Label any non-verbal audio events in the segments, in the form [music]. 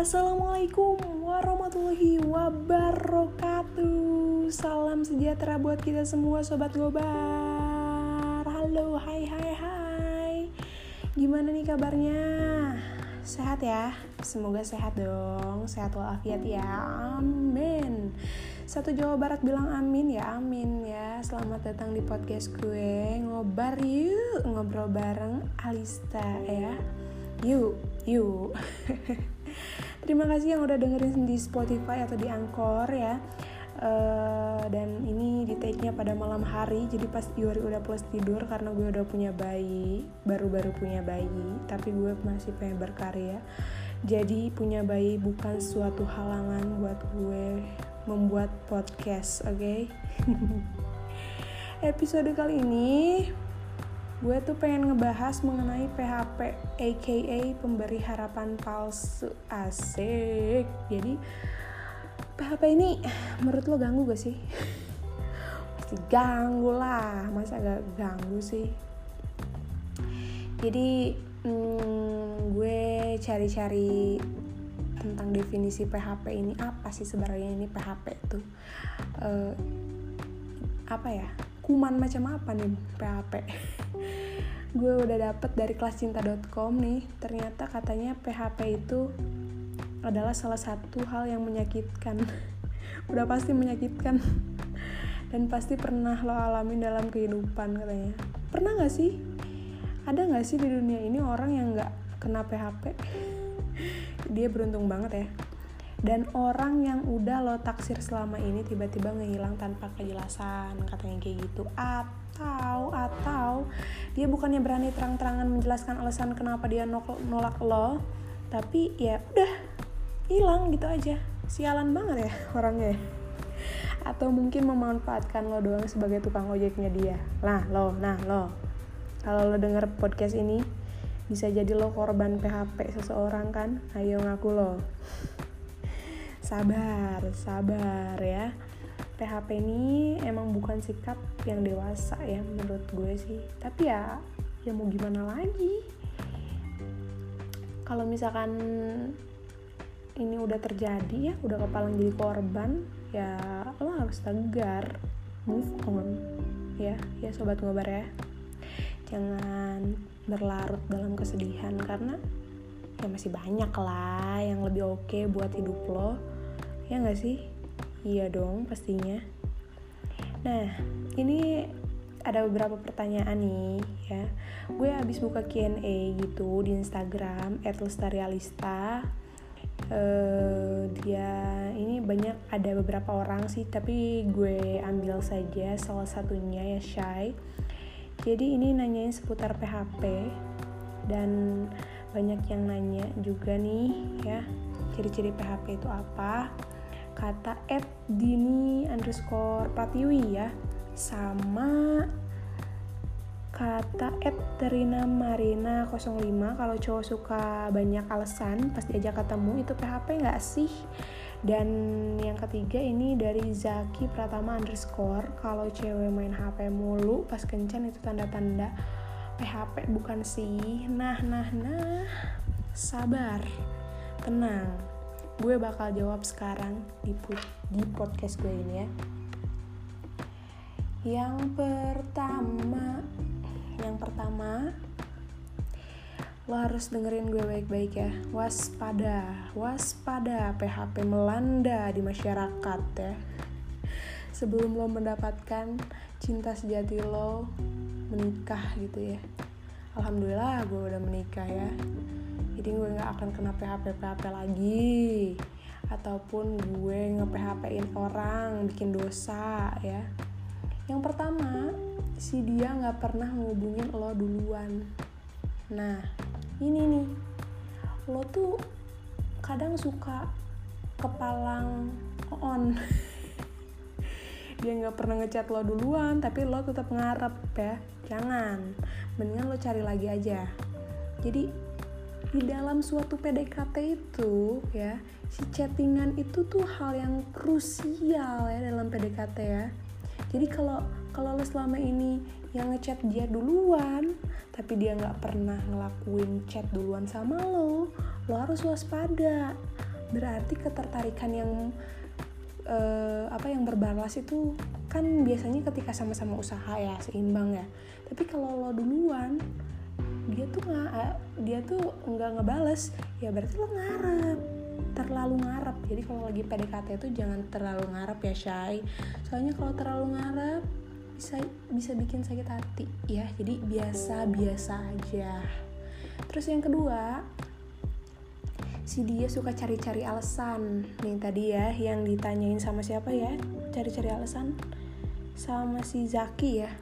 Assalamualaikum warahmatullahi wabarakatuh. Salam sejahtera buat kita semua Sobat Gobar. Halo, hai hai hai. Gimana nih kabarnya? Sehat ya? Semoga sehat dong. Sehat walafiat ya. Amin. Satu Jawa Barat bilang amin ya amin ya. Selamat datang di podcast gue. Ngobar yuk Ngobrol bareng Alista ya. Yuk, yuk [laughs] Terima kasih yang udah dengerin di Spotify atau di Anchor ya. Uh, dan ini di take-nya pada malam hari jadi pas Yuri udah plus tidur karena gue udah punya bayi baru-baru punya bayi tapi gue masih pengen berkarya jadi punya bayi bukan suatu halangan buat gue membuat podcast oke okay? [laughs] episode kali ini gue tuh pengen ngebahas mengenai PHP aka pemberi harapan palsu. Asik. Jadi PHP ini menurut lo ganggu gak sih? Pasti ganggu lah. Masa gak ganggu sih? Jadi hmm, gue cari-cari tentang definisi PHP ini apa sih sebenarnya ini PHP itu uh, apa ya? Kuman macam apa nih PHP [laughs] gue udah dapet dari kelascinta.com nih. Ternyata katanya PHP itu adalah salah satu hal yang menyakitkan. [laughs] Udah pasti menyakitkan. Dan pasti pernah lo alamin dalam kehidupan katanya. Pernah gak sih? Ada gak sih di dunia ini orang yang gak kena PHP [laughs] dia beruntung banget ya dan orang yang udah lo taksir selama ini tiba-tiba ngehilang tanpa kejelasan katanya kayak gitu. Atau atau dia bukannya berani terang-terangan menjelaskan alasan kenapa dia nolak lo tapi ya udah hilang gitu aja. Sialan banget ya [laughs] orangnya atau mungkin memanfaatkan lo doang sebagai tukang ojeknya dia. Lah lo nah lo. Kalau lo denger podcast ini bisa jadi lo korban PHP seseorang kan? Ayo ngaku lo sabar sabar ya. PHP ini emang bukan sikap yang dewasa ya menurut gue sih. Tapi ya ya mau gimana lagi? Kalau misalkan ini udah terjadi ya udah kepalang jadi korban ya lo harus tegar. Move on. Ya ya sobat ngobar ya. Jangan berlarut dalam kesedihan karena ya masih banyak lah yang lebih oke okay buat hidup lo nggak sih Iya dong, pastinya. Nah, ini ada beberapa pertanyaan nih ya. Gue habis buka Q&A gitu di Instagram @lestarialista. Uh, dia ini banyak ada beberapa orang sih, tapi gue ambil saja salah satunya ya Shy. Jadi ini nanyain seputar PHP dan banyak yang nanya juga nih ya ciri-ciri PHP itu apa kata at dini underscore pratiwi ya. Sama kata at Terina Marina 05 kalau cowok suka banyak alasan pas diajak ketemu itu PHP nggak sih? Dan yang ketiga ini dari Zaki Pratama underscore. Kalau cewek main HP mulu pas kencan itu tanda-tanda PHP bukan sih. Nah nah nah. Sabar. Tenang gue bakal jawab sekarang di, di podcast gue ini ya. Yang pertama yang pertama lo harus dengerin gue baik-baik ya. Waspada waspada PHP melanda di masyarakat ya. Sebelum lo mendapatkan cinta sejati lo menikah gitu ya. Alhamdulillah gue udah menikah ya jadi gue nggak akan kena PHP PHP lagi. Ataupun gue nge PHP in orang bikin dosa ya. Yang pertama si dia nggak pernah ngubungin lo duluan. Nah ini nih. Lo tuh kadang suka kepalang on. [laughs] Dia nggak pernah ngechat lo duluan tapi lo tetap ngarep ya. Jangan. Mendingan lo cari lagi aja. Jadi di dalam suatu PDKT itu ya si chattingan itu tuh hal yang krusial ya dalam PDKT ya. Jadi kalau kalau lo selama ini yang ngechat dia duluan tapi dia nggak pernah ngelakuin chat duluan sama lo lo harus waspada. Berarti ketertarikan yang uh, apa yang berbalas itu kan biasanya ketika sama-sama usaha ya seimbang ya. Tapi kalau lo duluan dia tuh nggak dia tuh nggak ngebales. Ya berarti lo ngarep terlalu ngarep. Jadi kalau lagi PDKT itu jangan terlalu ngarep ya Shay soalnya kalau terlalu ngarep bisa bisa bikin sakit hati. Ya jadi biasa biasa aja. Terus yang kedua si dia suka cari-cari alasan. Nih tadi ya yang ditanyain sama siapa ya? Cari-cari alasan sama si Zaki ya.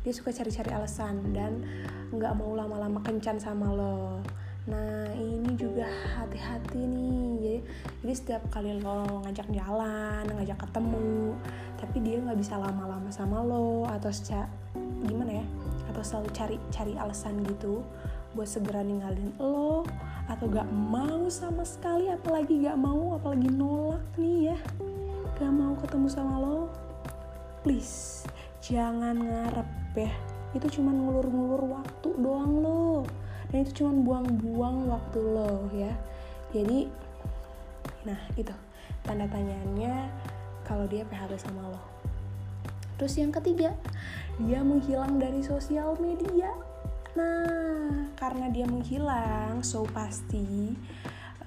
Dia suka cari-cari alasan dan nggak mau lama-lama kencan sama lo. Nah ini juga hati-hati nih. Jadi, jadi setiap kali lo ngajak jalan ngajak ketemu tapi dia nggak bisa lama-lama sama lo atau secara gimana ya atau selalu cari cari alasan gitu buat segera ninggalin lo atau gak mau sama sekali apalagi gak mau apalagi nolak nih ya. Gak mau ketemu sama lo please jangan ngarep ya itu cuma ngulur-ngulur waktu doang lo dan itu cuma buang-buang waktu lo ya. Jadi nah itu tanda tanyaannya kalau dia PHP sama lo. Terus yang ketiga dia menghilang dari sosial media. Nah, karena dia menghilang, so pasti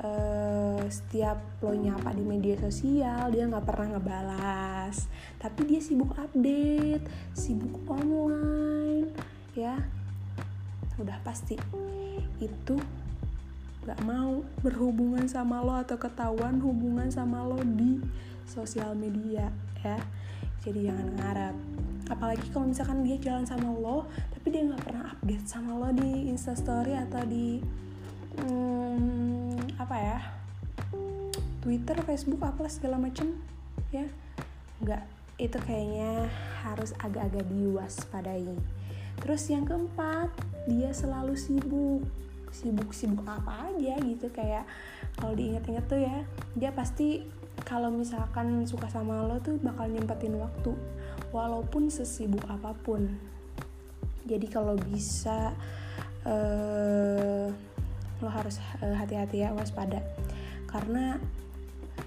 uh, setiap lo nyapa di media sosial dia nggak pernah ngebalas. Tapi dia sibuk update, sibuk online, ya. Udah pasti itu nggak mau berhubungan sama lo atau ketahuan hubungan sama lo di sosial media, ya. Jadi jangan ngarep apalagi kalau misalkan dia jalan sama lo tapi dia nggak pernah update sama lo di instastory atau di hmm, apa ya? Twitter facebook apa segala macem ya. Nggak itu kayaknya harus agak-agak diwaspadai. Terus yang keempat dia selalu sibuk. Sibuk-sibuk apa aja gitu kayak kalau diinget-inget tuh ya dia pasti kalau misalkan suka sama lo tuh bakal nyempetin waktu walaupun sesibuk apa pun. Jadi kalau bisa uh, lo harus uh, hati-hati ya waspada. Karena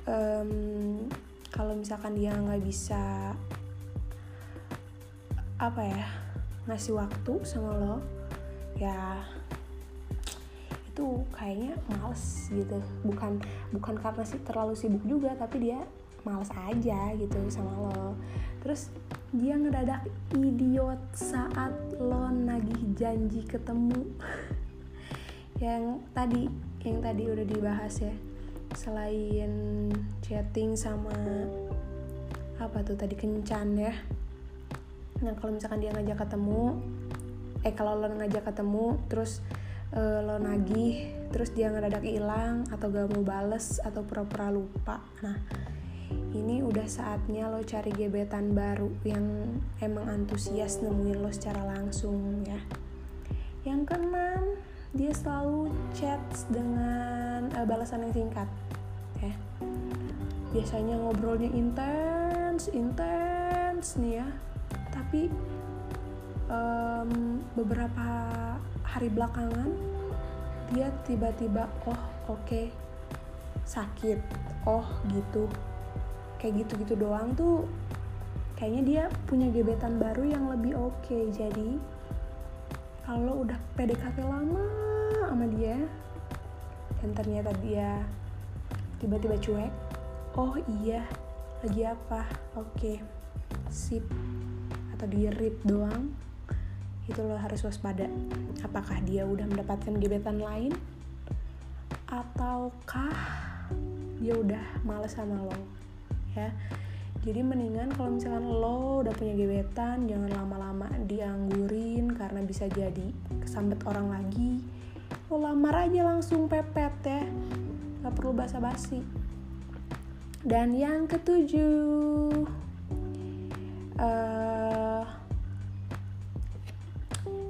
um, kalau misalkan dia nggak bisa apa ya ngasih waktu sama lo ya itu kayaknya males gitu. Bukan bukan karena sih terlalu sibuk juga tapi dia males aja gitu sama lo. Terus dia ngedadak idiot saat lo nagih janji ketemu [laughs] yang tadi yang tadi udah dibahas ya. Selain chatting sama apa tuh tadi kencan ya. Nah kalau misalkan dia ngajak ketemu eh kalau lo ngajak ketemu terus uh, lo nagih terus dia ngedadak hilang atau gak mau bales atau pura-pura lupa. Nah ini udah saatnya lo cari gebetan baru yang emang antusias nemuin lo secara langsung ya. Yang keenam dia selalu chat dengan uh, balasan yang singkat. Ya biasanya ngobrolnya intens intens nih ya. Tapi um, beberapa hari belakangan dia tiba-tiba oh oke. Okay, sakit. Oh gitu. Kayak gitu-gitu doang tuh kayaknya dia punya gebetan baru yang lebih oke. Okay. jadi kalau udah PDKT lama sama dia dan ternyata dia tiba-tiba cuek oh iya lagi apa? Oke sip. Atau di read doang itu lo harus waspada. Apakah dia udah mendapatkan gebetan lain? Ataukah dia udah males sama lo? Ya jadi mendingan kalau misalkan lo udah punya gebetan jangan lama-lama dianggurin karena bisa jadi kesambet orang lagi. Lo lamar aja langsung pepet ya. Gak perlu basa-basi. Dan yang ketujuh uh,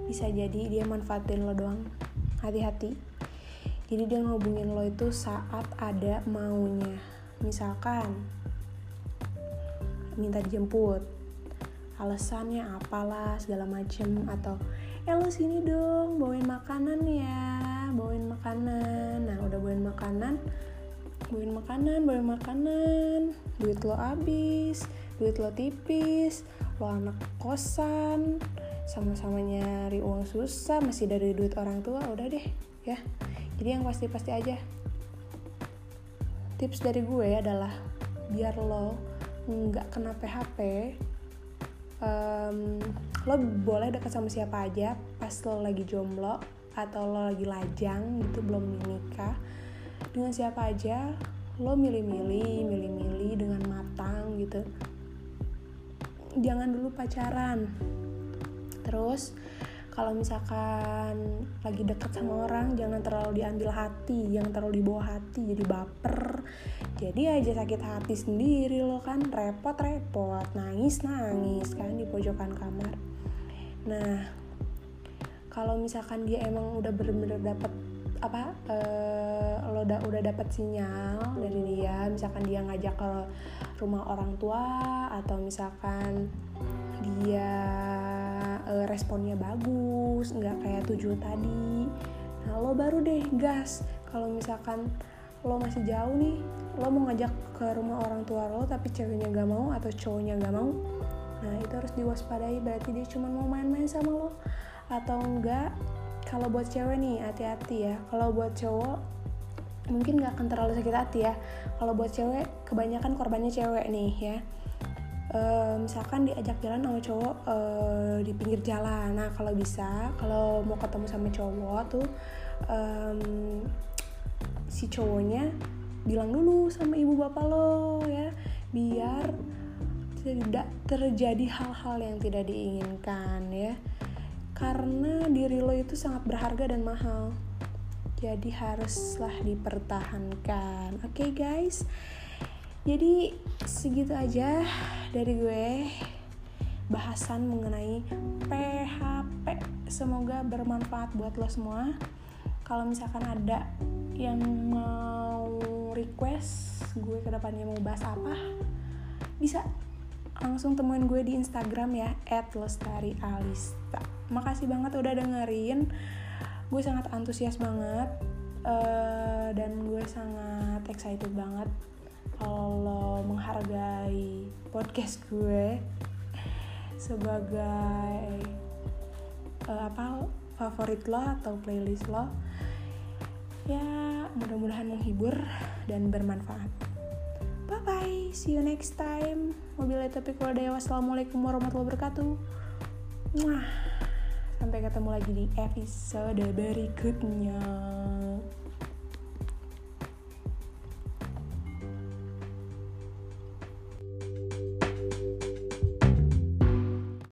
bisa jadi dia manfaatin lo doang. Hati-hati. Jadi dia ngobungin lo itu saat ada maunya. Misalkan minta dijemput. Alasannya apalah segala macem atau eh lo sini dong bawain makanan ya bawain makanan. Nah udah bawain makanan bawain makanan bawain makanan duit lo habis duit lo tipis lo anak kosan sama-sama nyari uang susah masih dari duit orang tua udah deh ya. Jadi yang pasti-pasti aja. Tips dari gue adalah biar lo nggak kena PHP um, lo boleh dekat sama siapa aja pas lo lagi jomblo atau lo lagi lajang gitu belum menikah. Dengan siapa aja lo milih-milih milih-milih dengan matang gitu. Jangan dulu pacaran. Terus kalau misalkan lagi deket sama orang jangan terlalu diambil hati jangan terlalu dibawa hati jadi baper jadi aja sakit hati sendiri lo kan. Repot repot nangis nangis kan di pojokan kamar. Nah kalau misalkan dia emang udah bener-bener dapet apa uh, lo udah udah dapat sinyal dari dia misalkan dia ngajak ke rumah orang tua atau misalkan dia uh, responnya bagus nggak kayak tujuh tadi nah lo baru deh gas. Kalau misalkan lo masih jauh nih lo mau ngajak ke rumah orang tua lo tapi ceweknya gak mau atau cowoknya gak mau nah itu harus diwaspadai. Berarti dia cuma mau main-main sama lo atau enggak kalau buat cewek nih hati-hati ya. Kalau buat cowok mungkin nggak akan terlalu sakit hati ya. Kalau buat cewek kebanyakan korbannya cewek nih ya. E, misalkan diajak jalan sama cowok e, di pinggir jalan. Nah kalau bisa kalau mau ketemu sama cowok tuh e, si cowoknya bilang dulu sama ibu bapak lo ya. Biar tidak terjadi hal-hal yang tidak diinginkan ya. Karena diri lo itu sangat berharga dan mahal. Jadi haruslah dipertahankan. Oke okay, guys? Jadi segitu aja dari gue bahasan mengenai PHP semoga bermanfaat buat lo semua kalau misalkan ada yang mau request gue ke depannya mau bahas apa bisa langsung temuin gue di Instagram ya @lestarialista. Makasih banget udah dengerin. Gue sangat antusias banget uh, dan gue sangat excited banget kalau menghargai podcast gue sebagai uh, apa favorit lo atau playlist lo. Mudah-mudahan menghibur dan bermanfaat. Bye bye see you next time. Mobilnya tapi kalau dewa wassalamualaikum warahmatullahi wabarakatuh. Mwah. sampai ketemu lagi di episode berikutnya